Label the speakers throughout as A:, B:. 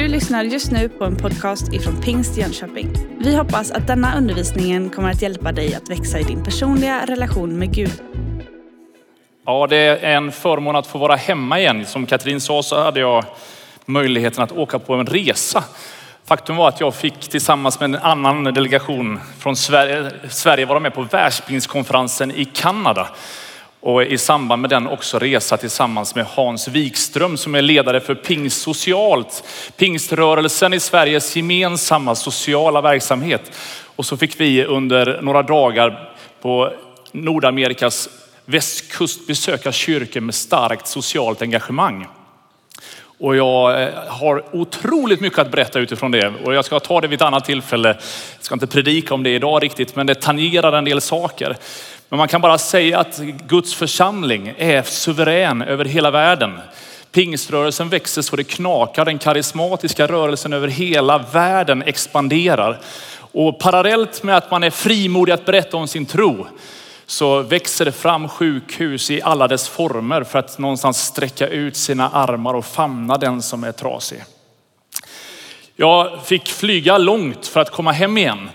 A: Du lyssnar just nu på en podcast ifrån Pingst Jönköping. Vi hoppas att denna undervisning kommer att hjälpa dig att växa i din personliga relation med Gud.
B: Ja, det är en förmån att få vara hemma igen. Som Katrin sa så hade jag möjligheten att åka på en resa. Faktum var att jag fick tillsammans med en annan delegation från Sverige, Sverige vara med på världspingstkonferensen i Kanada. Och i samband med den också resa tillsammans med Hans Wikström som är ledare för Pingst Socialt. Pingströrelsen i Sveriges gemensamma sociala verksamhet. Och så fick vi under några dagar på Nordamerikas västkust besöka kyrkor med starkt socialt engagemang. Och jag eh, har otroligt mycket att berätta utifrån det. Och jag ska ta det vid ett annat tillfälle. Jag ska inte predika om det idag riktigt, men det tangerar en del saker. Men man kan bara säga att Guds församling är suverän över hela världen. Pingströrelsen växer så det knakar. Den karismatiska rörelsen över hela världen expanderar. Och parallellt med att man är frimodig att berätta om sin tro så växer det fram sjukhus i alla dess former för att någonstans sträcka ut sina armar och famna den som är trasig. Jag fick flyga långt för att komma hem igen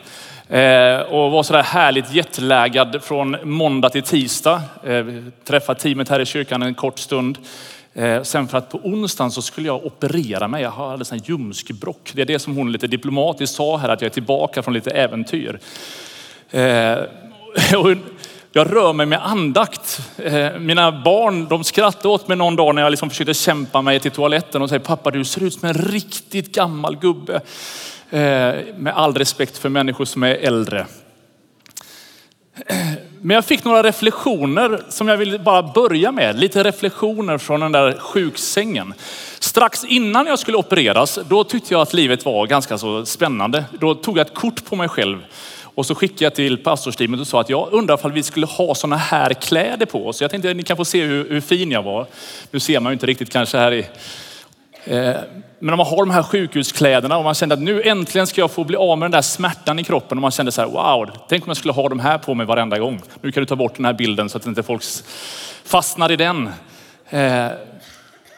B: eh, och var sådär härligt jetlaggad från måndag till tisdag. Eh, träffade teamet här i kyrkan en kort stund. Eh, sen för att på onsdagen så skulle jag operera mig. Jag hade en ljumskbråck. Det är det som hon lite diplomatiskt sa här, att jag är tillbaka från lite äventyr. Eh, jag rör mig med andakt. Eh, mina barn de skrattade åt mig någon dag när jag liksom försökte kämpa mig till toaletten och säger pappa du ser ut som en riktigt gammal gubbe. Eh, med all respekt för människor som är äldre. Men jag fick några reflektioner som jag vill bara börja med. Lite reflektioner från den där sjuksängen. Strax innan jag skulle opereras, då tyckte jag att livet var ganska så spännande. Då tog jag ett kort på mig själv och så skickade jag till pastorsteamet och sa att jag undrar om vi skulle ha sådana här kläder på oss. Jag tänkte att ni kan få se hur, hur fin jag var. Nu ser man ju inte riktigt kanske här i Eh, men om man har de här sjukhuskläderna och man kände att nu äntligen ska jag få bli av med den där smärtan i kroppen och man kände så här, wow, tänk om jag skulle ha de här på mig varenda gång. Nu kan du ta bort den här bilden så att inte folk fastnar i den. Eh,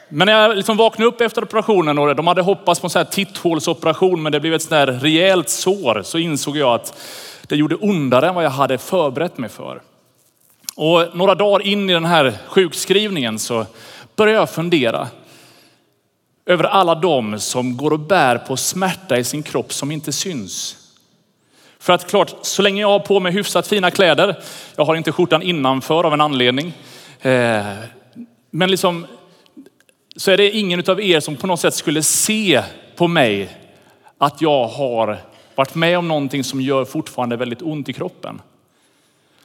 B: men när jag liksom vaknade upp efter operationen och de hade hoppats på en sån här titthålsoperation men det blev ett sånt där rejält sår så insåg jag att det gjorde ondare än vad jag hade förberett mig för. Och några dagar in i den här sjukskrivningen så började jag fundera över alla de som går och bär på smärta i sin kropp som inte syns. För att klart, så länge jag har på mig hyfsat fina kläder, jag har inte skjortan innanför av en anledning, eh, men liksom så är det ingen av er som på något sätt skulle se på mig att jag har varit med om någonting som gör fortfarande väldigt ont i kroppen.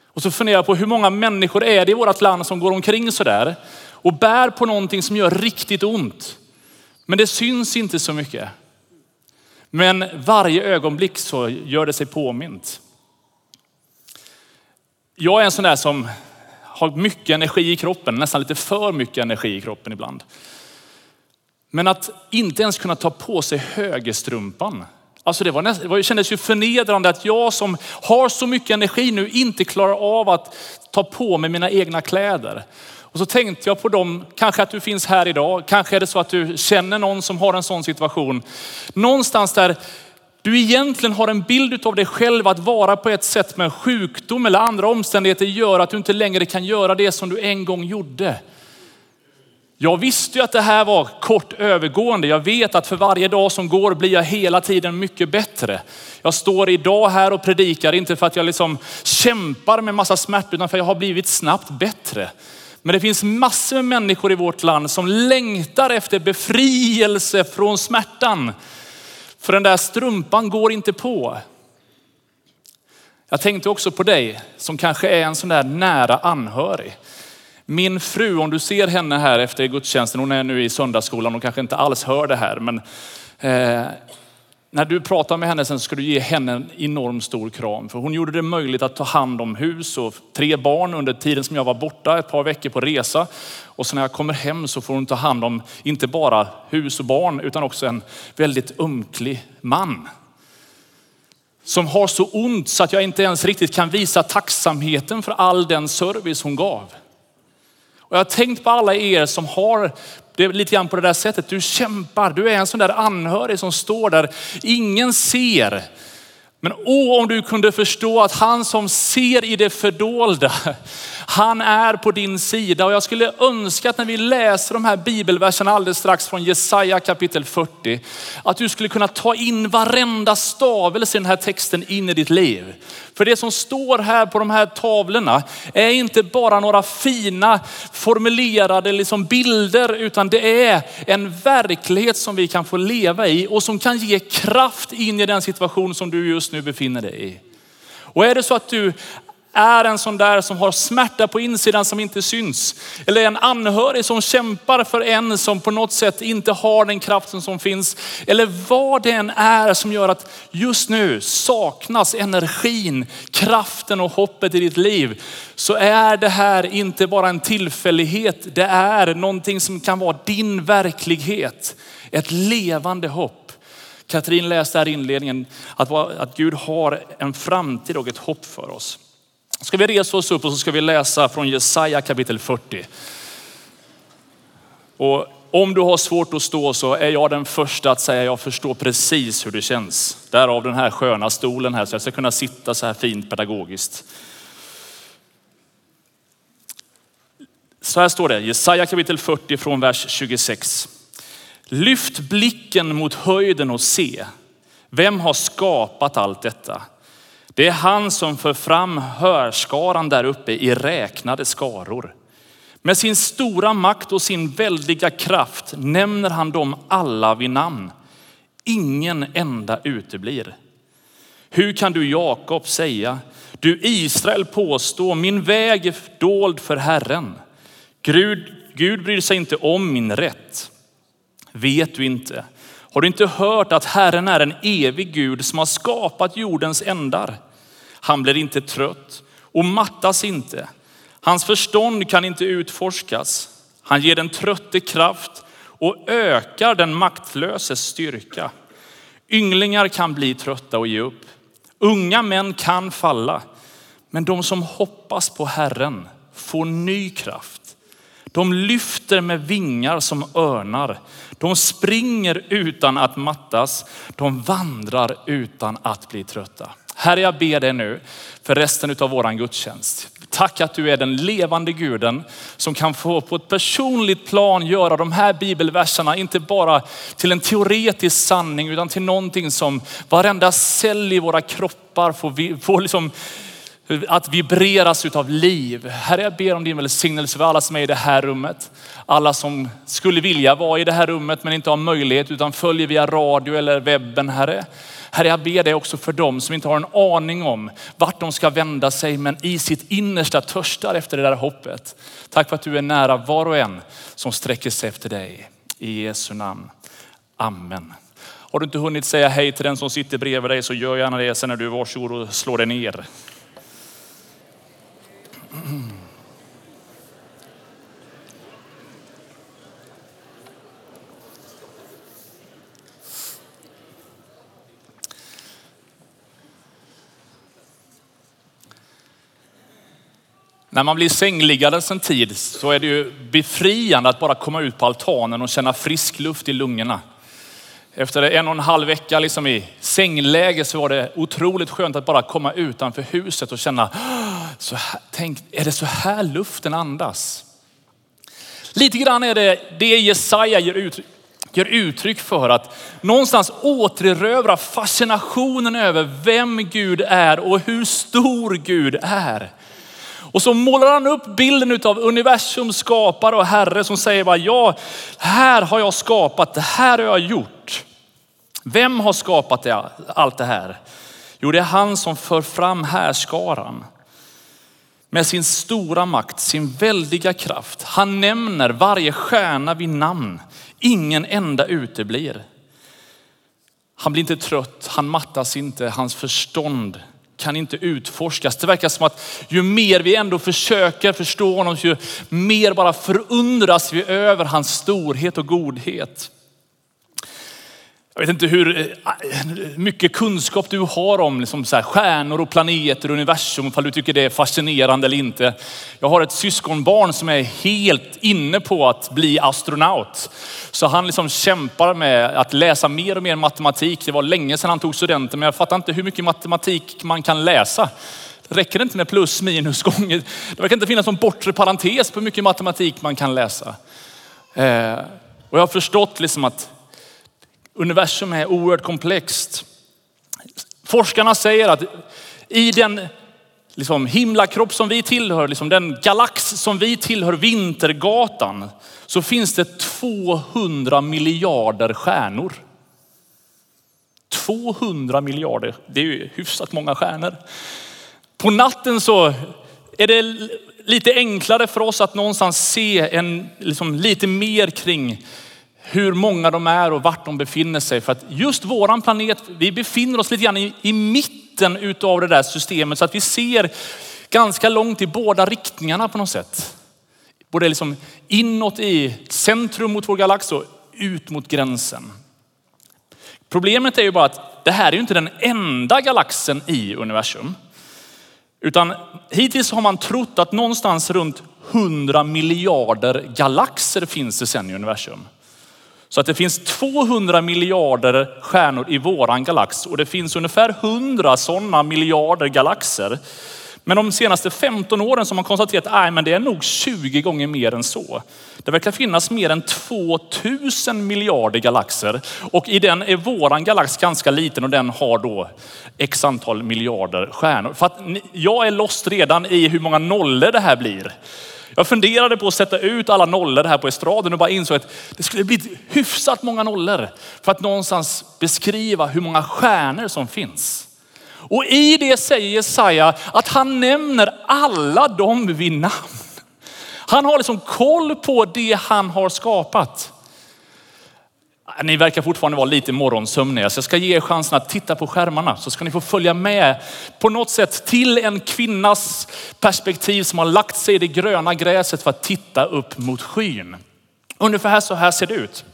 B: Och så funderar jag på hur många människor är det i vårt land som går omkring sådär och bär på någonting som gör riktigt ont. Men det syns inte så mycket. Men varje ögonblick så gör det sig påmint. Jag är en sån där som har mycket energi i kroppen, nästan lite för mycket energi i kroppen ibland. Men att inte ens kunna ta på sig högerstrumpan. Alltså det, var näst, det kändes ju förnedrande att jag som har så mycket energi nu inte klarar av att ta på mig mina egna kläder. Och så tänkte jag på dem, kanske att du finns här idag, kanske är det så att du känner någon som har en sån situation. Någonstans där du egentligen har en bild av dig själv att vara på ett sätt med sjukdom eller andra omständigheter gör att du inte längre kan göra det som du en gång gjorde. Jag visste ju att det här var kort övergående. Jag vet att för varje dag som går blir jag hela tiden mycket bättre. Jag står idag här och predikar, inte för att jag liksom kämpar med massa smärta, utan för att jag har blivit snabbt bättre. Men det finns massor med människor i vårt land som längtar efter befrielse från smärtan. För den där strumpan går inte på. Jag tänkte också på dig som kanske är en sån där nära anhörig. Min fru, om du ser henne här efter gudstjänsten, hon är nu i söndagsskolan och kanske inte alls hör det här, men eh, när du pratar med henne sen ska du ge henne en enormt stor kram. För hon gjorde det möjligt att ta hand om hus och tre barn under tiden som jag var borta ett par veckor på resa. Och så när jag kommer hem så får hon ta hand om inte bara hus och barn utan också en väldigt ömklig man. Som har så ont så att jag inte ens riktigt kan visa tacksamheten för all den service hon gav. Och jag har tänkt på alla er som har det är lite grann på det där sättet. Du kämpar, du är en sån där anhörig som står där. Ingen ser. Men åh, om du kunde förstå att han som ser i det fördolda, han är på din sida. Och jag skulle önska att när vi läser de här bibelverserna alldeles strax från Jesaja kapitel 40, att du skulle kunna ta in varenda stavelse i den här texten in i ditt liv. För det som står här på de här tavlorna är inte bara några fina formulerade liksom bilder, utan det är en verklighet som vi kan få leva i och som kan ge kraft in i den situation som du just nu befinner dig i. Och är det så att du är en sån där som har smärta på insidan som inte syns. Eller en anhörig som kämpar för en som på något sätt inte har den kraften som finns. Eller vad det än är som gör att just nu saknas energin, kraften och hoppet i ditt liv. Så är det här inte bara en tillfällighet. Det är någonting som kan vara din verklighet. Ett levande hopp. Katrin läste här i inledningen att, att Gud har en framtid och ett hopp för oss. Ska vi resa oss upp och så ska vi läsa från Jesaja kapitel 40. Och om du har svårt att stå så är jag den första att säga jag förstår precis hur det känns. Därav den här sköna stolen här så jag ska kunna sitta så här fint pedagogiskt. Så här står det, Jesaja kapitel 40 från vers 26. Lyft blicken mot höjden och se. Vem har skapat allt detta? Det är han som för fram hörskaran där uppe i räknade skaror. Med sin stora makt och sin väldiga kraft nämner han dem alla vid namn. Ingen enda uteblir. Hur kan du Jakob säga, du Israel påstå, min väg är dold för Herren. Gud, Gud bryr sig inte om min rätt. Vet du inte? Har du inte hört att Herren är en evig Gud som har skapat jordens ändar? Han blir inte trött och mattas inte. Hans förstånd kan inte utforskas. Han ger den trötte kraft och ökar den maktlöses styrka. Ynglingar kan bli trötta och ge upp. Unga män kan falla. Men de som hoppas på Herren får ny kraft. De lyfter med vingar som örnar. De springer utan att mattas. De vandrar utan att bli trötta. Herre, jag ber dig nu för resten av våran gudstjänst. Tack att du är den levande guden som kan få på ett personligt plan göra de här bibelverserna, inte bara till en teoretisk sanning, utan till någonting som varenda cell i våra kroppar får, får liksom att vibreras utav liv. Herre, jag ber om din välsignelse för alla som är i det här rummet. Alla som skulle vilja vara i det här rummet men inte har möjlighet utan följer via radio eller webben, Herre. Herre, jag ber dig också för dem som inte har en aning om vart de ska vända sig, men i sitt innersta törstar efter det där hoppet. Tack för att du är nära var och en som sträcker sig efter dig. I Jesu namn. Amen. Har du inte hunnit säga hej till den som sitter bredvid dig så gör gärna det sen när du är varsågod och slår dig ner. När man blir sängliggande en tid så är det ju befriande att bara komma ut på altanen och känna frisk luft i lungorna. Efter en och en halv vecka liksom i sängläge så var det otroligt skönt att bara komma utanför huset och känna, så här, tänk, är det så här luften andas? Lite grann är det det Jesaja ger uttryck, ger uttryck för att någonstans återerövra fascinationen över vem Gud är och hur stor Gud är. Och så målar han upp bilden av universums skapare och herre som säger bara, ja, här har jag skapat, det här har jag gjort. Vem har skapat det, allt det här? Jo, det är han som för fram härskaran med sin stora makt, sin väldiga kraft. Han nämner varje stjärna vid namn. Ingen enda uteblir. Han blir inte trött, han mattas inte, hans förstånd kan inte utforskas. Det verkar som att ju mer vi ändå försöker förstå honom, ju mer bara förundras vi över hans storhet och godhet. Jag vet inte hur eh, mycket kunskap du har om liksom så här, stjärnor och planeter och universum, ifall du tycker det är fascinerande eller inte. Jag har ett syskonbarn som är helt inne på att bli astronaut. Så han liksom kämpar med att läsa mer och mer matematik. Det var länge sedan han tog studenten, men jag fattar inte hur mycket matematik man kan läsa. Räcker det inte med plus, minus, gånger? Det verkar inte finnas någon bortre parentes på hur mycket matematik man kan läsa. Eh, och jag har förstått liksom att universum är oerhört komplext. Forskarna säger att i den liksom, himlakropp som vi tillhör, liksom den galax som vi tillhör, Vintergatan, så finns det 200 miljarder stjärnor. 200 miljarder, det är ju hyfsat många stjärnor. På natten så är det lite enklare för oss att någonstans se en, liksom, lite mer kring hur många de är och vart de befinner sig. För att just våran planet, vi befinner oss lite grann i, i mitten utav det där systemet så att vi ser ganska långt i båda riktningarna på något sätt. Både liksom inåt i centrum mot vår galax och ut mot gränsen. Problemet är ju bara att det här är ju inte den enda galaxen i universum. Utan hittills har man trott att någonstans runt 100 miljarder galaxer finns det sen i universum. Så att det finns 200 miljarder stjärnor i våran galax och det finns ungefär 100 sådana miljarder galaxer. Men de senaste 15 åren så har man konstaterat att det är nog 20 gånger mer än så. Det verkar finnas mer än 2000 miljarder galaxer och i den är våran galax ganska liten och den har då x antal miljarder stjärnor. För att jag är lost redan i hur många nollor det här blir. Jag funderade på att sätta ut alla nollor här på estraden och bara insåg att det skulle bli hyfsat många nollor för att någonstans beskriva hur många stjärnor som finns. Och i det säger Jesaja att han nämner alla dem vid namn. Han har liksom koll på det han har skapat. Ni verkar fortfarande vara lite morgonsömniga så jag ska ge er chansen att titta på skärmarna så ska ni få följa med på något sätt till en kvinnas perspektiv som har lagt sig i det gröna gräset för att titta upp mot skyn. Ungefär så här ser det ut.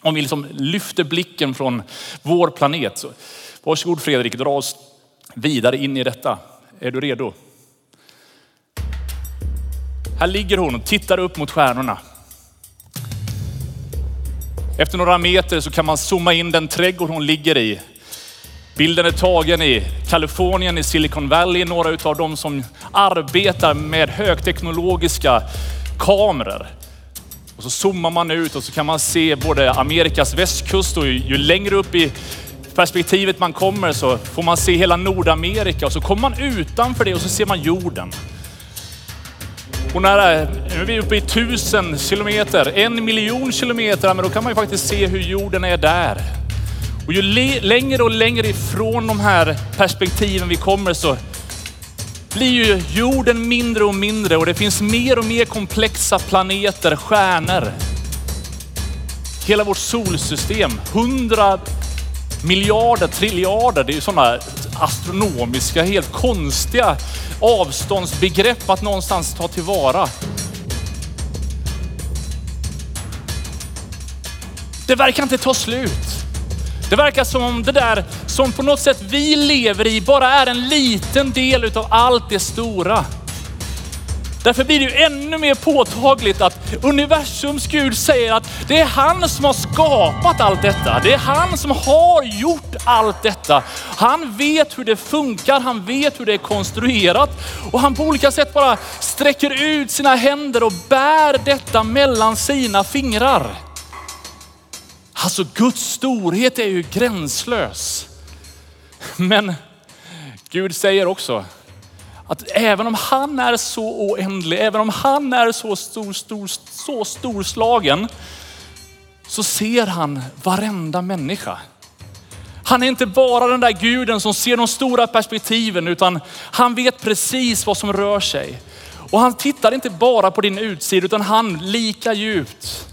B: Om vi liksom lyfter blicken från vår planet. Så varsågod Fredrik, dra oss vidare in i detta. Är du redo? Här ligger hon och tittar upp mot stjärnorna. Efter några meter så kan man zooma in den trädgård hon ligger i. Bilden är tagen i Kalifornien, i Silicon Valley, några av de som arbetar med högteknologiska kameror. Och så zoomar man ut och så kan man se både Amerikas västkust och ju längre upp i perspektivet man kommer så får man se hela Nordamerika och så kommer man utanför det och så ser man jorden. Och eh, nära, nu är vi uppe i tusen kilometer, en miljon kilometer, men då kan man ju faktiskt se hur jorden är där. Och ju längre och längre ifrån de här perspektiven vi kommer så blir ju jorden mindre och mindre och det finns mer och mer komplexa planeter, stjärnor. Hela vårt solsystem, hundra miljarder, triljarder, det är ju sådana astronomiska, helt konstiga avståndsbegrepp att någonstans ta tillvara. Det verkar inte ta slut. Det verkar som om det där som på något sätt vi lever i bara är en liten del utav allt det stora. Därför blir det ju ännu mer påtagligt att universums Gud säger att det är han som har skapat allt detta. Det är han som har gjort allt detta. Han vet hur det funkar, han vet hur det är konstruerat och han på olika sätt bara sträcker ut sina händer och bär detta mellan sina fingrar. Alltså Guds storhet är ju gränslös. Men Gud säger också, att även om han är så oändlig, även om han är så stor, stor, så storslagen, så ser han varenda människa. Han är inte bara den där guden som ser de stora perspektiven, utan han vet precis vad som rör sig. Och han tittar inte bara på din utsida, utan han lika djupt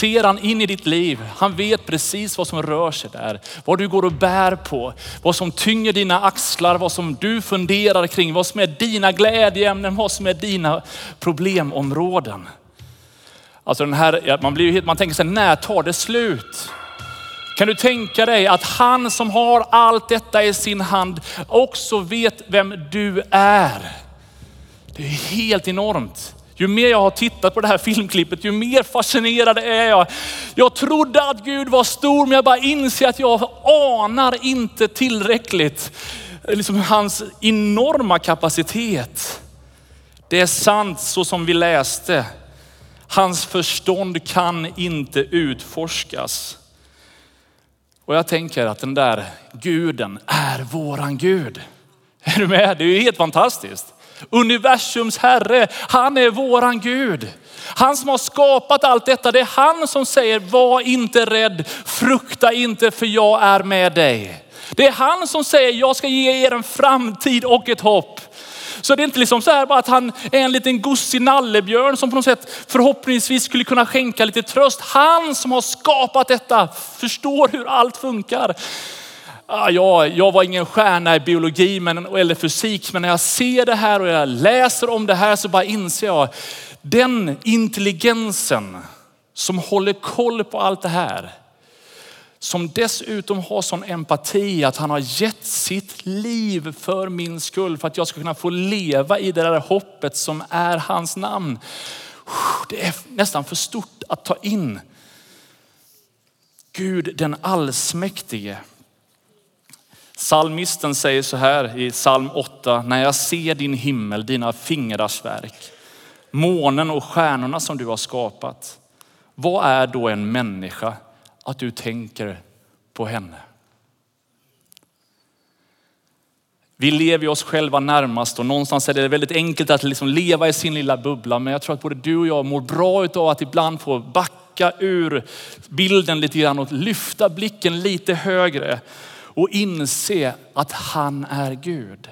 B: ser han in i ditt liv. Han vet precis vad som rör sig där. Vad du går och bär på, vad som tynger dina axlar, vad som du funderar kring, vad som är dina glädjeämnen, vad som är dina problemområden. Alltså den här, man, blir, man tänker sig, när tar det slut? Kan du tänka dig att han som har allt detta i sin hand också vet vem du är? Det är helt enormt. Ju mer jag har tittat på det här filmklippet, ju mer fascinerad är jag. Jag trodde att Gud var stor, men jag bara inser att jag anar inte tillräckligt. Eh, liksom hans enorma kapacitet. Det är sant så som vi läste. Hans förstånd kan inte utforskas. Och jag tänker att den där guden är våran Gud. Är du med? Det är ju helt fantastiskt. Universums herre, han är våran Gud. Han som har skapat allt detta, det är han som säger var inte rädd, frukta inte för jag är med dig. Det är han som säger jag ska ge er en framtid och ett hopp. Så det är inte liksom så här bara att han är en liten gosig nallebjörn som på något sätt förhoppningsvis skulle kunna skänka lite tröst. Han som har skapat detta förstår hur allt funkar. Ah, ja, jag var ingen stjärna i biologi men, eller fysik, men när jag ser det här och jag läser om det här så bara inser jag den intelligensen som håller koll på allt det här. Som dessutom har sån empati att han har gett sitt liv för min skull för att jag ska kunna få leva i det där hoppet som är hans namn. Det är nästan för stort att ta in. Gud den allsmäktige. Salmisten säger så här i psalm 8, när jag ser din himmel, dina fingrars verk, månen och stjärnorna som du har skapat. Vad är då en människa att du tänker på henne? Vi lever oss själva närmast och någonstans är det väldigt enkelt att liksom leva i sin lilla bubbla. Men jag tror att både du och jag mår bra av att ibland få backa ur bilden lite grann och lyfta blicken lite högre och inse att han är Gud.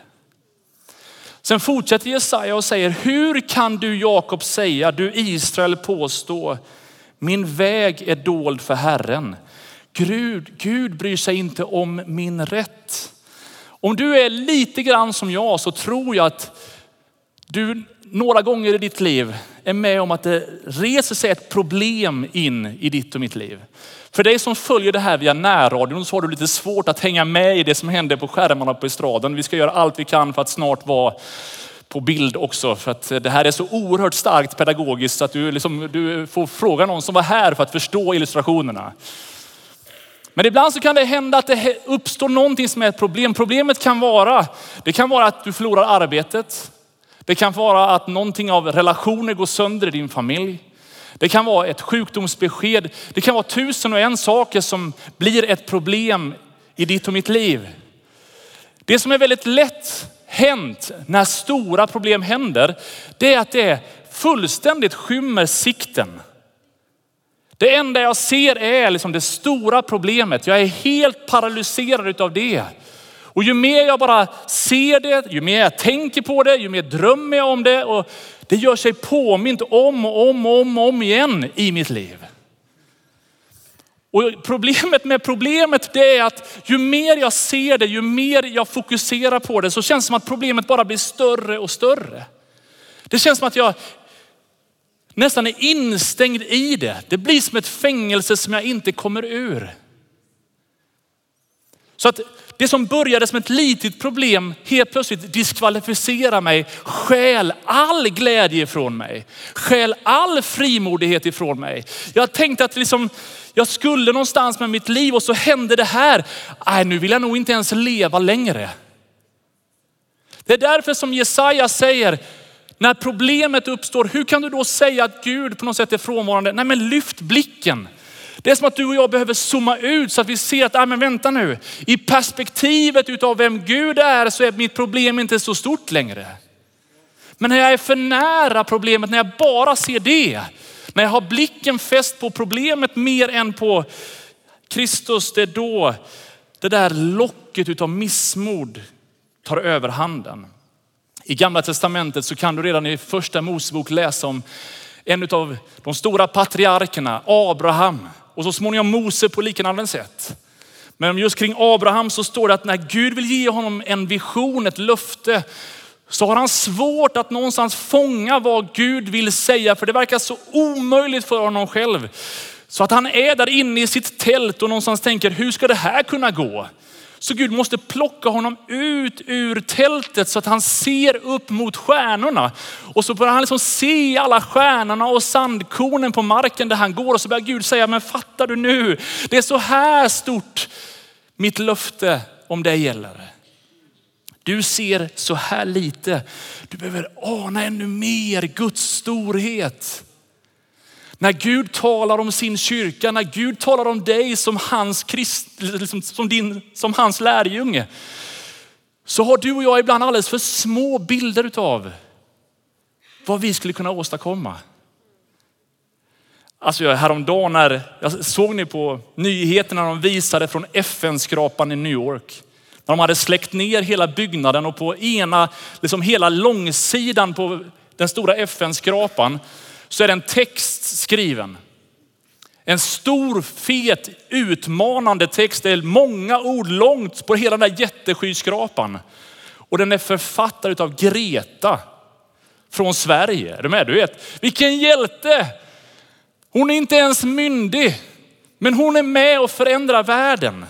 B: Sen fortsätter Jesaja och säger, hur kan du Jakob säga, du Israel påstå, min väg är dold för Herren. Gud, Gud bryr sig inte om min rätt. Om du är lite grann som jag så tror jag att du några gånger i ditt liv är med om att det reser sig ett problem in i ditt och mitt liv. För dig som följer det här via närradion så har du lite svårt att hänga med i det som händer på skärmarna på estraden. Vi ska göra allt vi kan för att snart vara på bild också. För att det här är så oerhört starkt pedagogiskt så att du, liksom, du får fråga någon som var här för att förstå illustrationerna. Men ibland så kan det hända att det uppstår någonting som är ett problem. Problemet kan vara, det kan vara att du förlorar arbetet. Det kan vara att någonting av relationer går sönder i din familj. Det kan vara ett sjukdomsbesked. Det kan vara tusen och en saker som blir ett problem i ditt och mitt liv. Det som är väldigt lätt hänt när stora problem händer, det är att det fullständigt skymmer sikten. Det enda jag ser är liksom det stora problemet. Jag är helt paralyserad av det. Och ju mer jag bara ser det, ju mer jag tänker på det, ju mer drömmer jag om det. Och det gör sig påmint om och om och om, om igen i mitt liv. Och problemet med problemet det är att ju mer jag ser det, ju mer jag fokuserar på det så känns det som att problemet bara blir större och större. Det känns som att jag nästan är instängd i det. Det blir som ett fängelse som jag inte kommer ur. Så att det som började som ett litet problem helt plötsligt diskvalificerar mig, skäl all glädje ifrån mig, skäl all frimodighet ifrån mig. Jag tänkte att liksom, jag skulle någonstans med mitt liv och så hände det här. Nej, nu vill jag nog inte ens leva längre. Det är därför som Jesaja säger, när problemet uppstår, hur kan du då säga att Gud på något sätt är frånvarande? Nej men lyft blicken. Det är som att du och jag behöver zooma ut så att vi ser att, ah, men vänta nu, i perspektivet utav vem Gud är så är mitt problem inte så stort längre. Men när jag är för nära problemet, när jag bara ser det, när jag har blicken fäst på problemet mer än på Kristus, det är då det där locket utav missmod tar överhanden. I gamla testamentet så kan du redan i första Mosebok läsa om en av de stora patriarkerna, Abraham. Och så småningom Mose på liknande sätt. Men just kring Abraham så står det att när Gud vill ge honom en vision, ett löfte, så har han svårt att någonstans fånga vad Gud vill säga. För det verkar så omöjligt för honom själv. Så att han är där inne i sitt tält och någonstans tänker, hur ska det här kunna gå? Så Gud måste plocka honom ut ur tältet så att han ser upp mot stjärnorna. Och så börjar han liksom se alla stjärnorna och sandkornen på marken där han går. Och så börjar Gud säga, men fattar du nu? Det är så här stort mitt löfte om dig gäller. Du ser så här lite. Du behöver ana ännu mer Guds storhet. När Gud talar om sin kyrka, när Gud talar om dig som hans, krist, liksom som din, som hans lärjunge, så har du och jag ibland alldeles för små bilder av vad vi skulle kunna åstadkomma. Alltså häromdagen när, jag såg ni på nyheterna de visade från FN-skrapan i New York. När de hade släckt ner hela byggnaden och på ena, liksom hela långsidan på den stora FN-skrapan så är det en text skriven. En stor, fet, utmanande text. Det är många ord långt på hela den där jätteskyskrapan. Och den är författad av Greta från Sverige. Är du med? Du vet, vilken hjälte! Hon är inte ens myndig, men hon är med och förändrar världen.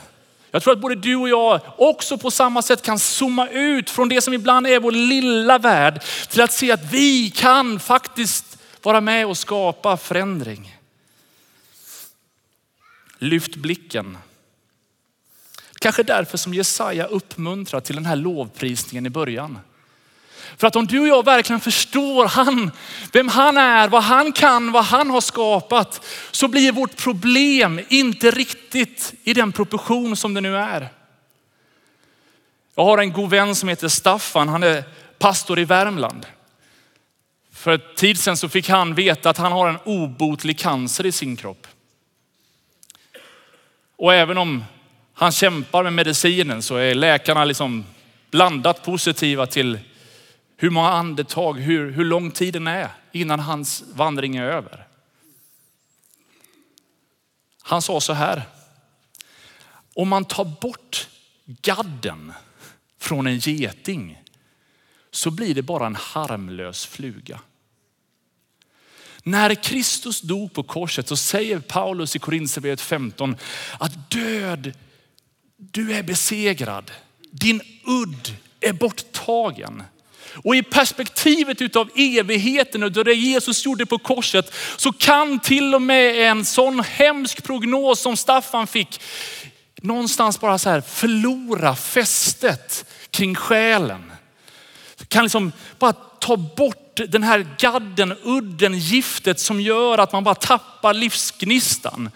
B: Jag tror att både du och jag också på samma sätt kan zooma ut från det som ibland är vår lilla värld till att se att vi kan faktiskt vara med och skapa förändring. Lyft blicken. Kanske därför som Jesaja uppmuntrar till den här lovprisningen i början. För att om du och jag verkligen förstår han, vem han är, vad han kan, vad han har skapat, så blir vårt problem inte riktigt i den proportion som det nu är. Jag har en god vän som heter Staffan, han är pastor i Värmland. För ett tid sedan så fick han veta att han har en obotlig cancer i sin kropp. Och även om han kämpar med medicinen så är läkarna liksom blandat positiva till hur många andetag, hur, hur lång tiden är innan hans vandring är över. Han sa så här, om man tar bort gadden från en geting så blir det bara en harmlös fluga. När Kristus dog på korset så säger Paulus i Korinthierbrevet 15 att död, du är besegrad. Din udd är borttagen. Och i perspektivet utav evigheten och det Jesus gjorde på korset så kan till och med en sån hemsk prognos som Staffan fick någonstans bara så här förlora fästet kring själen. Kan liksom bara ta bort den här gadden, udden, giftet som gör att man bara tappar livsgnistan.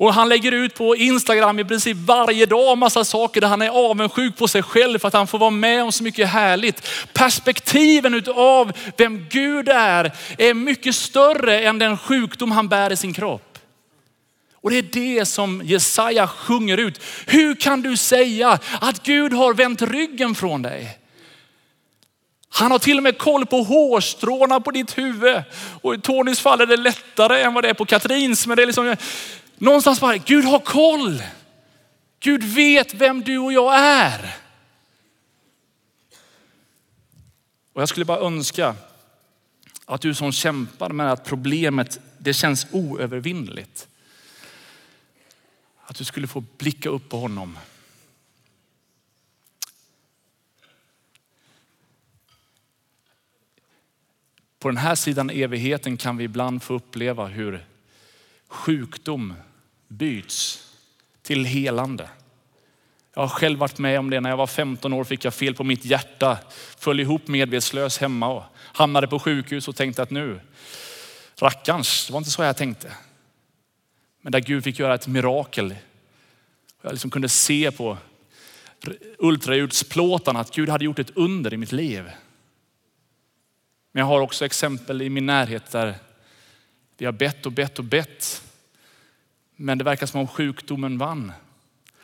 B: Och han lägger ut på Instagram i princip varje dag massa saker där han är avundsjuk på sig själv för att han får vara med om så mycket härligt. Perspektiven utav vem Gud är, är mycket större än den sjukdom han bär i sin kropp. Och det är det som Jesaja sjunger ut. Hur kan du säga att Gud har vänt ryggen från dig? Han har till och med koll på hårstråna på ditt huvud. Och i Tonys fall är det lättare än vad det är på Katrins. Men det är liksom, någonstans bara, Gud har koll. Gud vet vem du och jag är. Och jag skulle bara önska att du som kämpar med att problemet, det känns oövervinnligt. Att du skulle få blicka upp på honom På den här sidan evigheten kan vi ibland få uppleva hur sjukdom byts till helande. Jag har själv varit med om det. När jag var 15 år fick jag fel på mitt hjärta, föll ihop medvetslös hemma och hamnade på sjukhus och tänkte att nu, rackarns, det var inte så jag tänkte. Men där Gud fick göra ett mirakel. Jag liksom kunde se på ultraljudsplåtarna att Gud hade gjort ett under i mitt liv. Men jag har också exempel i min närhet där vi har bett och bett och bett. Men det verkar som om sjukdomen vann.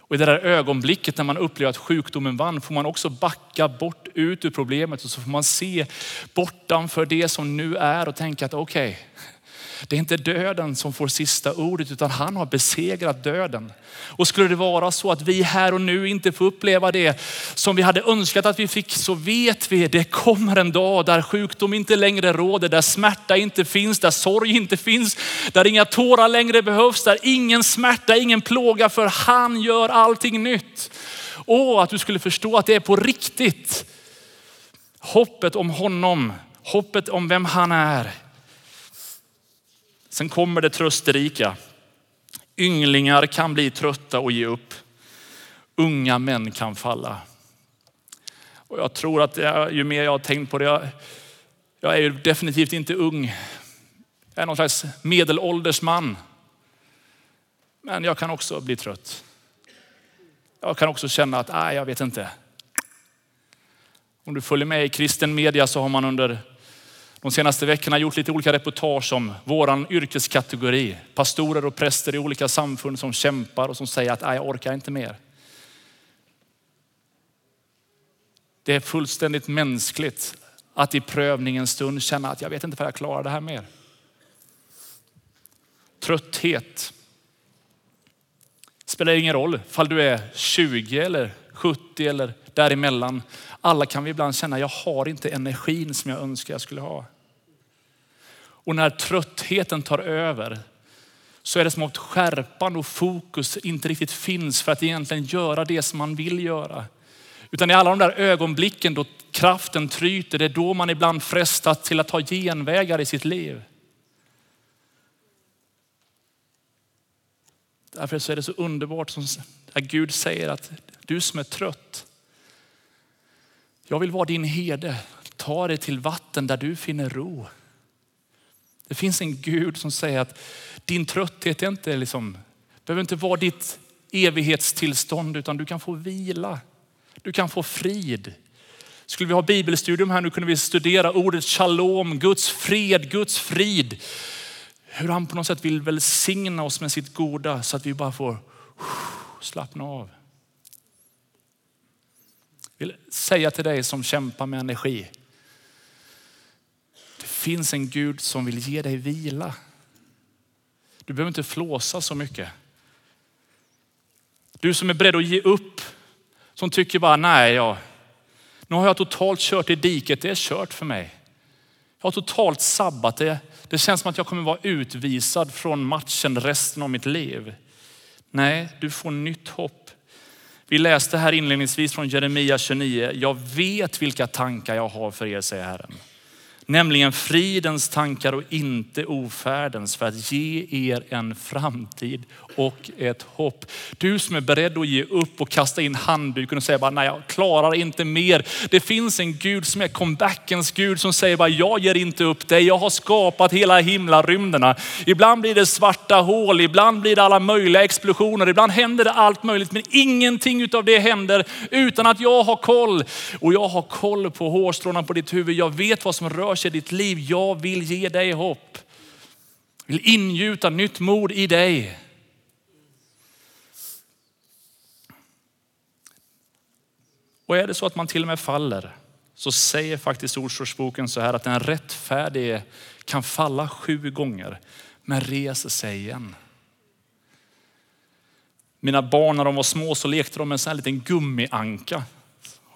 B: Och i det där ögonblicket när man upplever att sjukdomen vann får man också backa bort ut ur problemet och så får man se bortanför det som nu är och tänka att okej, okay, det är inte döden som får sista ordet utan han har besegrat döden. Och skulle det vara så att vi här och nu inte får uppleva det som vi hade önskat att vi fick så vet vi det kommer en dag där sjukdom inte längre råder, där smärta inte finns, där sorg inte finns, där inga tårar längre behövs, där ingen smärta, ingen plåga för han gör allting nytt. Åh, att du skulle förstå att det är på riktigt. Hoppet om honom, hoppet om vem han är. Sen kommer det trösterika. Ynglingar kan bli trötta och ge upp. Unga män kan falla. Och jag tror att jag, ju mer jag har tänkt på det, jag, jag är ju definitivt inte ung. Jag är någon slags medelålders man. Men jag kan också bli trött. Jag kan också känna att, nej, jag vet inte. Om du följer med i kristen media så har man under de senaste veckorna gjort lite olika reportage om våran yrkeskategori. Pastorer och präster i olika samfund som kämpar och som säger att jag orkar inte mer. Det är fullständigt mänskligt att i prövningens stund känna att jag vet inte vad jag klarar det här mer. Trötthet. Spelar ingen roll fall du är 20 eller 70 eller däremellan. Alla kan vi ibland känna, jag har inte energin som jag önskar jag skulle ha. Och när tröttheten tar över så är det som att skärpan och fokus inte riktigt finns för att egentligen göra det som man vill göra. Utan i alla de där ögonblicken då kraften tryter, det är då man ibland frestas till att ta genvägar i sitt liv. Därför så är det så underbart som Gud säger att du som är trött, jag vill vara din herde. Ta dig till vatten där du finner ro. Det finns en Gud som säger att din trötthet är inte liksom, behöver inte vara ditt evighetstillstånd utan du kan få vila. Du kan få frid. Skulle vi ha bibelstudium här nu kunde vi studera ordet shalom, Guds fred, Guds frid. Hur han på något sätt vill välsigna oss med sitt goda så att vi bara får slappna av. Jag vill säga till dig som kämpar med energi. Det finns en Gud som vill ge dig vila. Du behöver inte flåsa så mycket. Du som är beredd att ge upp, som tycker bara nej, ja, nu har jag totalt kört i diket, det är kört för mig. Jag har totalt sabbat det. Det känns som att jag kommer vara utvisad från matchen resten av mitt liv. Nej, du får nytt hopp. Vi läste här inledningsvis från Jeremia 29. Jag vet vilka tankar jag har för er, säger Herren. Nämligen fridens tankar och inte ofärdens för att ge er en framtid och ett hopp. Du som är beredd att ge upp och kasta in handduken och säga bara, nej jag klarar inte mer. Det finns en Gud som är comebackens Gud som säger bara, jag ger inte upp dig. Jag har skapat hela himlarymderna. Ibland blir det svarta hål, ibland blir det alla möjliga explosioner, ibland händer det allt möjligt. Men ingenting av det händer utan att jag har koll. Och jag har koll på hårstråna på ditt huvud. Jag vet vad som rör sig i ditt liv. Jag vill ge dig hopp. Jag vill ingjuta nytt mod i dig. Och är det så att man till och med faller så säger faktiskt Ordspråksboken så här att den rättfärdige kan falla sju gånger men reser sig igen. Mina barn när de var små så lekte de med en sån här liten gummianka.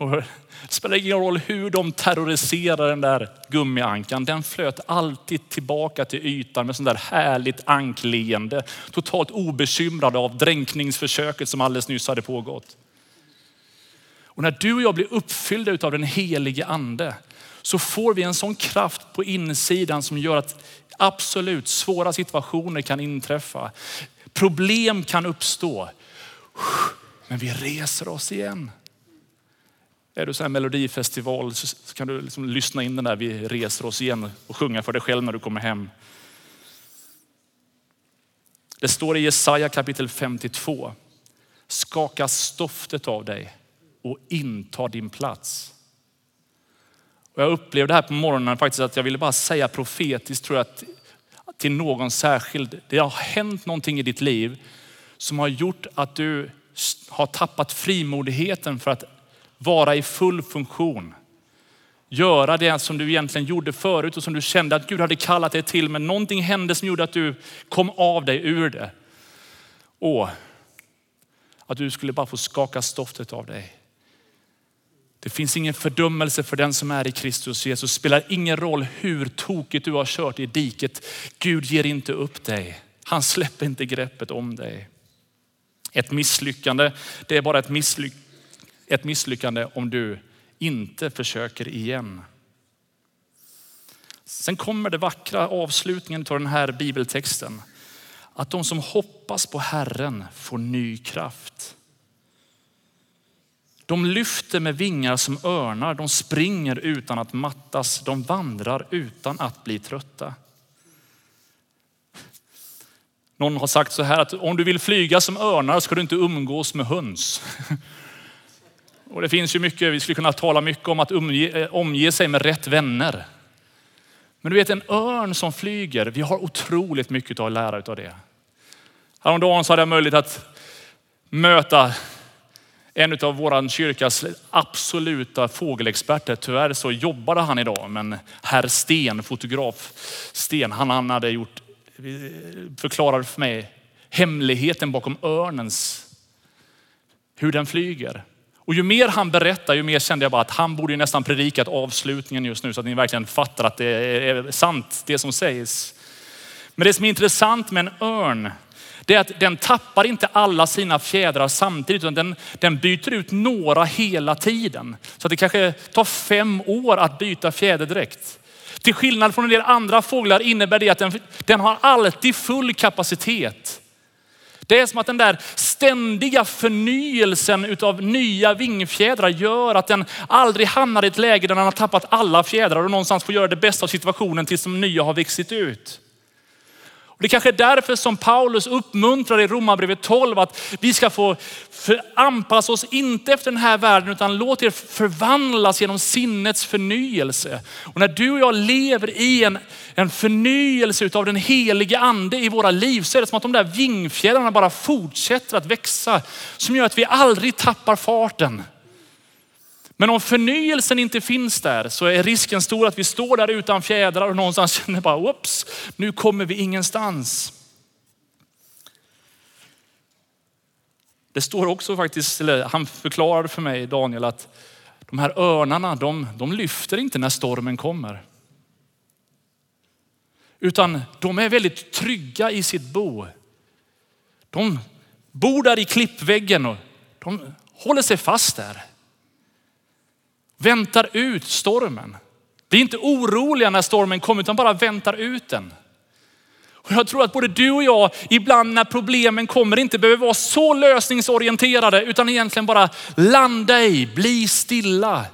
B: Och det spelar ingen roll hur de terroriserar den där gummiankan. Den flöt alltid tillbaka till ytan med sånt där härligt ankleende. Totalt obekymrad av dränkningsförsöket som alldeles nyss hade pågått. Och när du och jag blir uppfyllda av den helige ande så får vi en sån kraft på insidan som gör att absolut svåra situationer kan inträffa. Problem kan uppstå. Men vi reser oss igen. Är du så här melodifestival så kan du liksom lyssna in den där vi reser oss igen och sjunga för dig själv när du kommer hem. Det står i Jesaja kapitel 52. Skaka stoftet av dig och inta din plats. Och jag upplevde här på morgonen faktiskt att jag ville bara säga profetiskt tror jag till någon särskild. Det har hänt någonting i ditt liv som har gjort att du har tappat frimodigheten för att vara i full funktion. göra det som du egentligen gjorde förut och som du kände att Gud hade kallat dig till. Men någonting hände som gjorde att du kom av dig ur det. Och att du skulle bara få skaka stoftet av dig. Det finns ingen fördömelse för den som är i Kristus Jesus. Det spelar ingen roll hur tokigt du har kört i diket. Gud ger inte upp dig. Han släpper inte greppet om dig. Ett misslyckande, det är bara ett, misslyckande ett misslyckande om du inte försöker igen. Sen kommer det vackra avslutningen av den här bibeltexten. Att de som hoppas på Herren får ny kraft. De lyfter med vingar som örnar, de springer utan att mattas, de vandrar utan att bli trötta. Någon har sagt så här att om du vill flyga som örnar ska du inte umgås med höns. Och det finns ju mycket, vi skulle kunna tala mycket om att omge, eh, omge sig med rätt vänner. Men du vet en örn som flyger, vi har otroligt mycket att lära av det. Häromdagen så hade jag möjlighet att möta en av vår kyrkas absoluta fågelexperter. Tyvärr så jobbade han idag, men herr Sten, fotograf Sten, han, han hade gjort, förklarade för mig hemligheten bakom örnens, hur den flyger. Och ju mer han berättar, ju mer kände jag bara att han borde nästan predikat avslutningen just nu så att ni verkligen fattar att det är sant det som sägs. Men det som är intressant med en örn, det är att den tappar inte alla sina fjädrar samtidigt, utan den, den byter ut några hela tiden. Så att det kanske tar fem år att byta fjäderdräkt. Till skillnad från en del andra fåglar innebär det att den, den har alltid full kapacitet. Det är som att den där ständiga förnyelsen utav nya vingfjädrar gör att den aldrig hamnar i ett läge där den har tappat alla fjädrar och någonstans får göra det bästa av situationen tills de nya har växt ut. Det kanske är därför som Paulus uppmuntrar i Romarbrevet 12 att vi ska få anpassa oss inte efter den här världen utan låt er förvandlas genom sinnets förnyelse. Och när du och jag lever i en, en förnyelse av den helige ande i våra liv så är det som att de där vingfjädrarna bara fortsätter att växa som gör att vi aldrig tappar farten. Men om förnyelsen inte finns där så är risken stor att vi står där utan fjädrar och någonstans känner bara, oops, nu kommer vi ingenstans. Det står också faktiskt, eller han förklarade för mig, Daniel, att de här örnarna, de, de lyfter inte när stormen kommer. Utan de är väldigt trygga i sitt bo. De bor där i klippväggen och de håller sig fast där väntar ut stormen. Vi är inte oroliga när stormen kommer utan bara väntar ut den. Och jag tror att både du och jag ibland när problemen kommer inte behöver vara så lösningsorienterade utan egentligen bara landa i, bli stilla.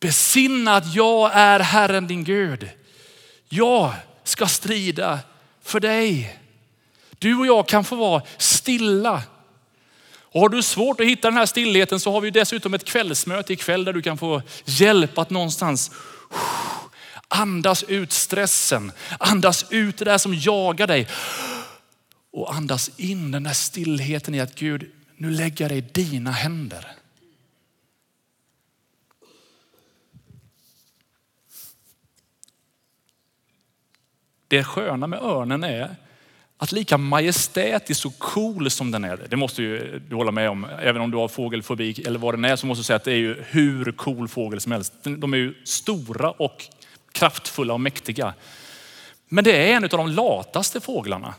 B: Besinna att jag är Herren din Gud. Jag ska strida för dig. Du och jag kan få vara stilla och har du svårt att hitta den här stillheten så har vi dessutom ett kvällsmöte ikväll där du kan få hjälp att någonstans andas ut stressen, andas ut det där som jagar dig och andas in den där stillheten i att Gud, nu lägger jag dig i dina händer. Det sköna med örnen är att lika majestätisk och cool som den är, det måste ju du hålla med om, även om du har fågelfobi eller vad den är, så måste du säga att det är ju hur cool fågel som helst. De är ju stora och kraftfulla och mäktiga. Men det är en av de lataste fåglarna.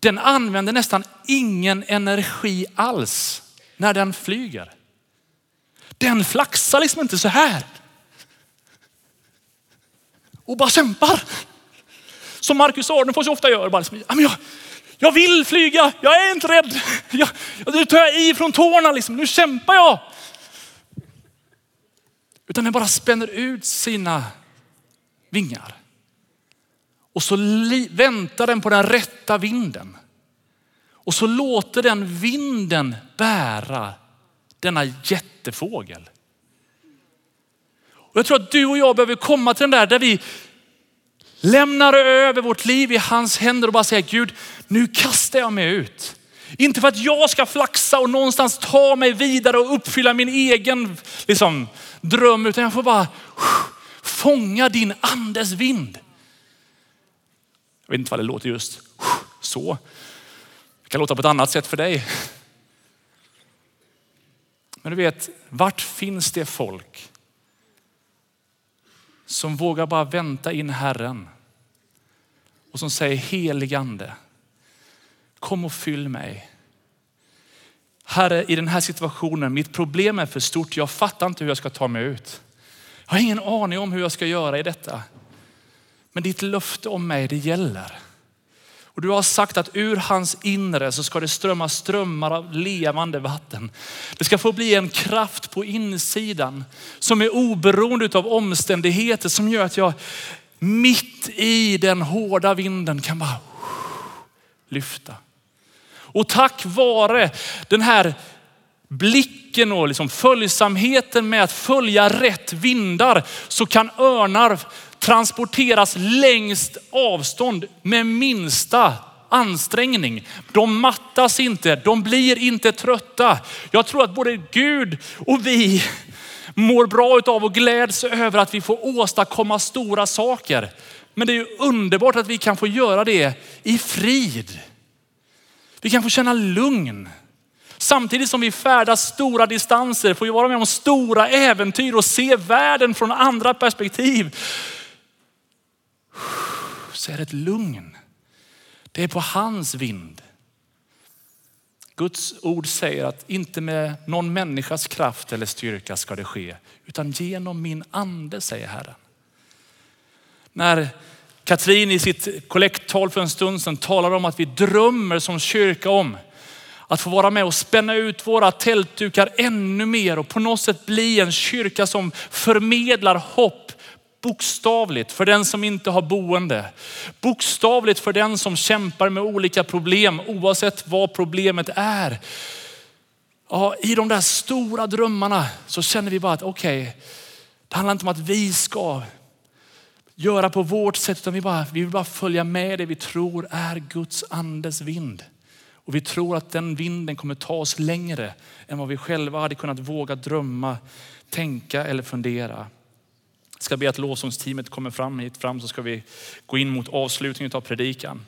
B: Den använder nästan ingen energi alls när den flyger. Den flaxar liksom inte så här. Och bara kämpar. Som Marcus Ardenfors ofta gör. Bara liksom, jag, jag vill flyga, jag är inte rädd. Jag, nu tar jag i från tårna, liksom. nu kämpar jag. Utan den bara spänner ut sina vingar. Och så väntar den på den rätta vinden. Och så låter den vinden bära denna jättefågel. Och jag tror att du och jag behöver komma till den där, där vi lämnar över vårt liv i hans händer och bara säger Gud, nu kastar jag mig ut. Inte för att jag ska flaxa och någonstans ta mig vidare och uppfylla min egen liksom, dröm, utan jag får bara fånga din andes vind. Jag vet inte vad det låter just så. Det kan låta på ett annat sätt för dig. Men du vet, vart finns det folk som vågar bara vänta in Herren och som säger heligande, kom och fyll mig. Herre, i den här situationen, mitt problem är för stort. Jag fattar inte hur jag ska ta mig ut. Jag har ingen aning om hur jag ska göra i detta. Men ditt löfte om mig, det gäller. Och du har sagt att ur hans inre så ska det strömma strömmar av levande vatten. Det ska få bli en kraft på insidan som är oberoende av omständigheter som gör att jag mitt i den hårda vinden kan bara lyfta. Och tack vare den här blicken och liksom följsamheten med att följa rätt vindar så kan örnar transporteras längst avstånd med minsta ansträngning. De mattas inte, de blir inte trötta. Jag tror att både Gud och vi mår bra av och gläds över att vi får åstadkomma stora saker. Men det är ju underbart att vi kan få göra det i frid. Vi kan få känna lugn. Samtidigt som vi färdas stora distanser får vi vara med om stora äventyr och se världen från andra perspektiv. Så är det ett lugn. Det är på hans vind. Guds ord säger att inte med någon människas kraft eller styrka ska det ske, utan genom min ande säger Herren. När Katrin i sitt kollekttal för en stund sedan talar om att vi drömmer som kyrka om att få vara med och spänna ut våra tältdukar ännu mer och på något sätt bli en kyrka som förmedlar hopp bokstavligt för den som inte har boende. Bokstavligt för den som kämpar med olika problem oavsett vad problemet är. Ja, I de där stora drömmarna så känner vi bara att okej, okay, det handlar inte om att vi ska göra på vårt sätt utan vi, bara, vi vill bara följa med det vi tror är Guds andes vind. Och vi tror att den vinden kommer ta oss längre än vad vi själva hade kunnat våga drömma, tänka eller fundera. Jag ska be att lovsångsteamet kommer fram hit fram så ska vi gå in mot avslutningen av predikan.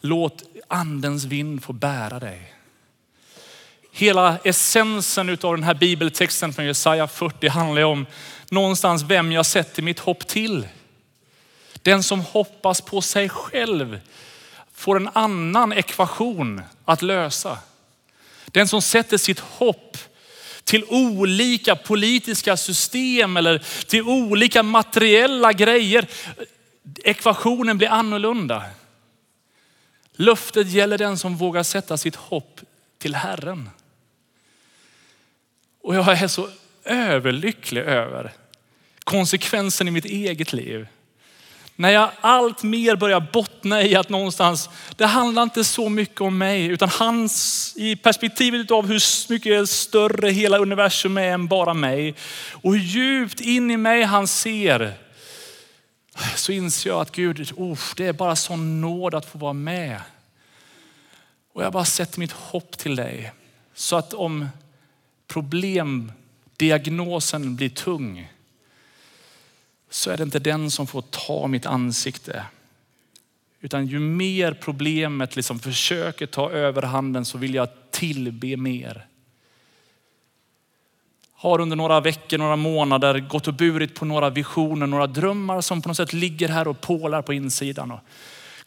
B: Låt andens vind få bära dig. Hela essensen av den här bibeltexten från Jesaja 40 handlar om någonstans vem jag sätter mitt hopp till. Den som hoppas på sig själv får en annan ekvation att lösa. Den som sätter sitt hopp till olika politiska system eller till olika materiella grejer. Ekvationen blir annorlunda. Löftet gäller den som vågar sätta sitt hopp till Herren. Och jag är så överlycklig över konsekvensen i mitt eget liv. När jag allt mer börjar bottna i att någonstans, det handlar inte så mycket om mig, utan hans, i perspektivet av hur mycket större hela universum är än bara mig. Och hur djupt in i mig han ser, så inser jag att Gud, oh, det är bara sån nåd att få vara med. Och jag bara sätter mitt hopp till dig. Så att om problemdiagnosen blir tung, så är det inte den som får ta mitt ansikte. Utan ju mer problemet liksom försöker ta överhanden så vill jag tillbe mer. Har under några veckor, några månader gått och burit på några visioner, några drömmar som på något sätt ligger här och pålar på insidan. Och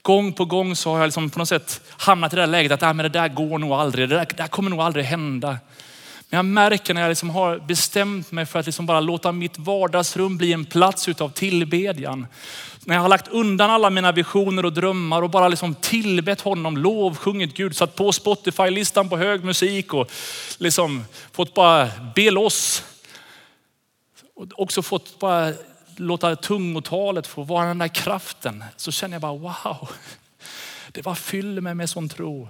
B: gång på gång så har jag liksom på något sätt hamnat i det där läget att ah, men det där går nog aldrig, det där, det där kommer nog aldrig hända. Men jag märker när jag liksom har bestämt mig för att liksom bara låta mitt vardagsrum bli en plats utav tillbedjan. När jag har lagt undan alla mina visioner och drömmar och bara liksom tillbett honom, lovsjungit Gud, satt på Spotify-listan på hög musik och liksom fått bara be loss. Och också fått bara låta tungotalet få vara den där kraften. Så känner jag bara wow, det bara fyller mig med sån tro.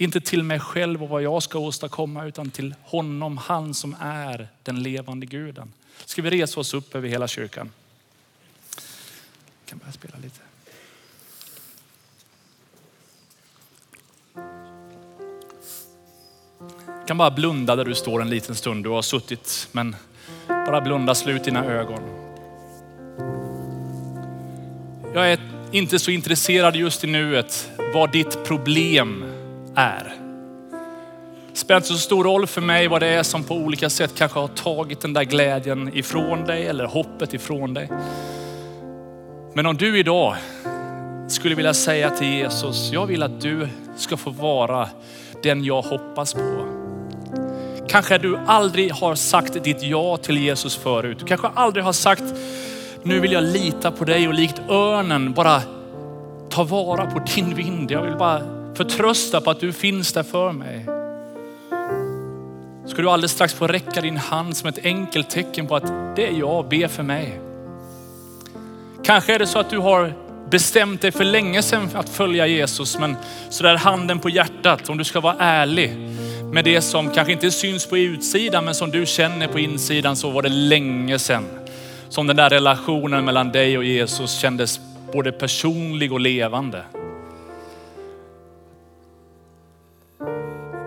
B: Inte till mig själv och vad jag ska åstadkomma utan till honom, han som är den levande guden. Ska vi resa oss upp över hela kyrkan? Jag kan börja spela lite. Du kan bara blunda där du står en liten stund. Du har suttit, men bara blunda, slut dina ögon. Jag är inte så intresserad just i nuet vad ditt problem är. Det spelar inte så stor roll för mig vad det är som på olika sätt kanske har tagit den där glädjen ifrån dig eller hoppet ifrån dig. Men om du idag skulle vilja säga till Jesus, jag vill att du ska få vara den jag hoppas på. Kanske du aldrig har sagt ditt ja till Jesus förut. Du kanske aldrig har sagt, nu vill jag lita på dig och likt örnen bara ta vara på din vind. Jag vill bara förtrösta på att du finns där för mig. Ska du alldeles strax få räcka din hand som ett enkelt tecken på att det är jag, be för mig. Kanske är det så att du har bestämt dig för länge sedan att följa Jesus, men sådär handen på hjärtat, om du ska vara ärlig med det som kanske inte syns på utsidan, men som du känner på insidan så var det länge sedan som den där relationen mellan dig och Jesus kändes både personlig och levande.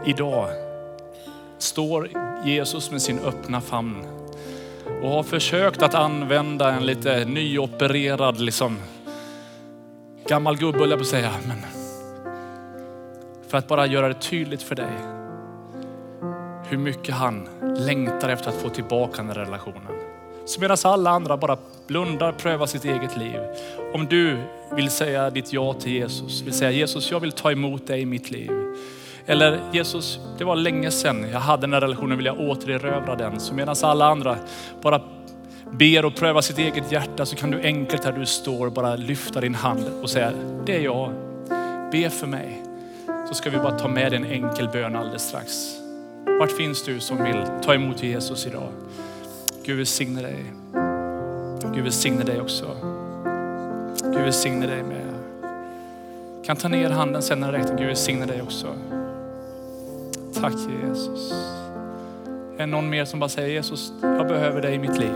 B: Idag står Jesus med sin öppna famn och har försökt att använda en lite nyopererad, liksom, gammal gubbe höll jag på att säga. Men för att bara göra det tydligt för dig hur mycket han längtar efter att få tillbaka den relationen. Så medan alla andra bara blundar, prövar sitt eget liv. Om du vill säga ditt ja till Jesus, vill säga Jesus, jag vill ta emot dig i mitt liv. Eller Jesus, det var länge sedan jag hade den här relationen, vill jag återerövra den. Så medan alla andra bara ber och prövar sitt eget hjärta så kan du enkelt där du står bara lyfta din hand och säga, det är jag. Be för mig. Så ska vi bara ta med en enkel bön alldeles strax. Vart finns du som vill ta emot Jesus idag? Gud välsigne dig. Gud välsigne dig också. Gud välsigne dig med. Kan ta ner handen sen när räknar. Gud välsigne dig också. Tack Jesus. Är det någon mer som bara säger Jesus, jag behöver dig i mitt liv.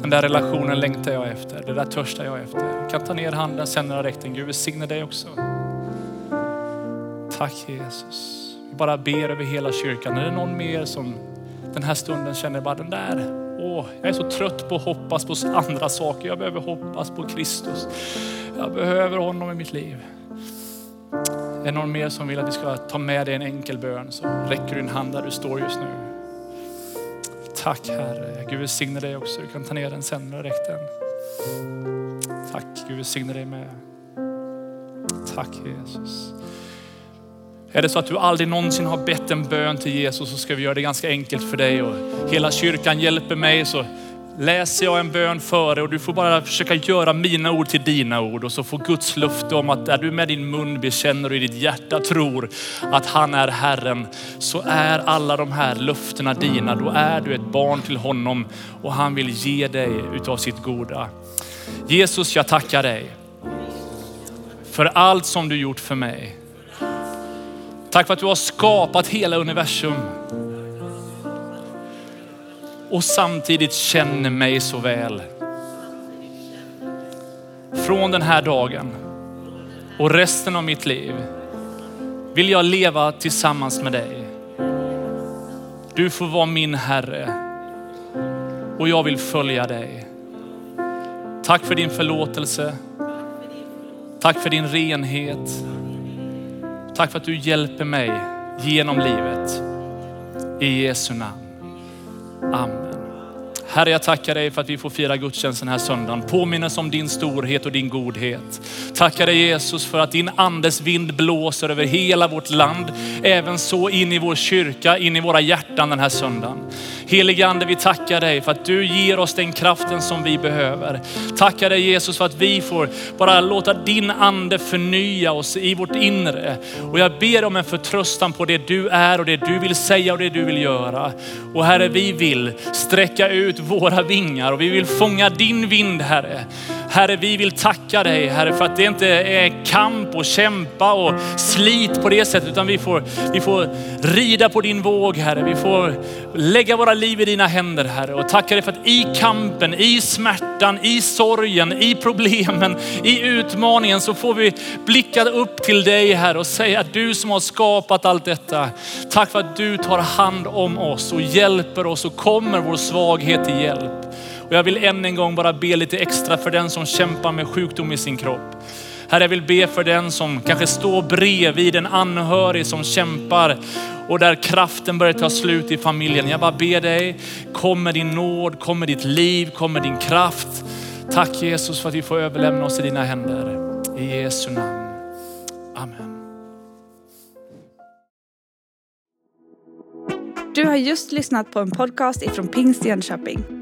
B: Den där relationen längtar jag efter. Det där törstar jag efter. Kan ta ner handen sen när räknar. Gud välsigne dig också. Tack Jesus. Vi bara ber över hela kyrkan. Är det någon mer som den här stunden känner bara den där, åh, jag är så trött på att hoppas på andra saker. Jag behöver hoppas på Kristus. Jag behöver honom i mitt liv. Är det någon mer som vill att vi ska ta med dig en enkel bön så räcker du din hand där du står just nu. Tack Herre. Gud välsigne dig också. Du kan ta ner den sen när räck den. Tack. Gud välsigne dig med. Tack Jesus. Är det så att du aldrig någonsin har bett en bön till Jesus så ska vi göra det ganska enkelt för dig och hela kyrkan hjälper mig så läser jag en bön före och du får bara försöka göra mina ord till dina ord och så får Guds löfte om att där du med din mun bekänner och i ditt hjärta tror att han är Herren så är alla de här löftena dina. Då är du ett barn till honom och han vill ge dig utav sitt goda. Jesus, jag tackar dig för allt som du gjort för mig. Tack för att du har skapat hela universum. Och samtidigt känner mig så väl. Från den här dagen och resten av mitt liv vill jag leva tillsammans med dig. Du får vara min Herre och jag vill följa dig. Tack för din förlåtelse. Tack för din renhet. Tack för att du hjälper mig genom livet. I Jesu namn. Amen. Herre, jag tackar dig för att vi får fira gudstjänst den här söndagen. Påminnes om din storhet och din godhet. Tackar dig Jesus för att din andes vind blåser över hela vårt land. Även så in i vår kyrka, in i våra hjärtan den här söndagen. Helige Ande, vi tackar dig för att du ger oss den kraften som vi behöver. Tackar dig Jesus för att vi får bara låta din ande förnya oss i vårt inre. Och jag ber om en förtröstan på det du är och det du vill säga och det du vill göra. Och Herre, vi vill sträcka ut våra vingar och vi vill fånga din vind Herre. Herre, vi vill tacka dig Herre för att det inte är kamp och kämpa och slit på det sättet utan vi får, vi får rida på din våg Herre. Vi får lägga våra liv i dina händer Herre och tacka dig för att i kampen, i smärtan, i sorgen, i problemen, i utmaningen så får vi blicka upp till dig Herre och säga att du som har skapat allt detta. Tack för att du tar hand om oss och hjälper oss och kommer vår svaghet till hjälp. Och jag vill än en gång bara be lite extra för den som kämpar med sjukdom i sin kropp. Herre, jag vill be för den som kanske står bredvid en anhörig som kämpar och där kraften börjar ta slut i familjen. Jag bara ber dig, kom med din nåd, kom med ditt liv, kom med din kraft. Tack Jesus för att vi får överlämna oss i dina händer. I Jesu namn. Amen.
A: Du har just lyssnat på en podcast ifrån Pingst Jönköping.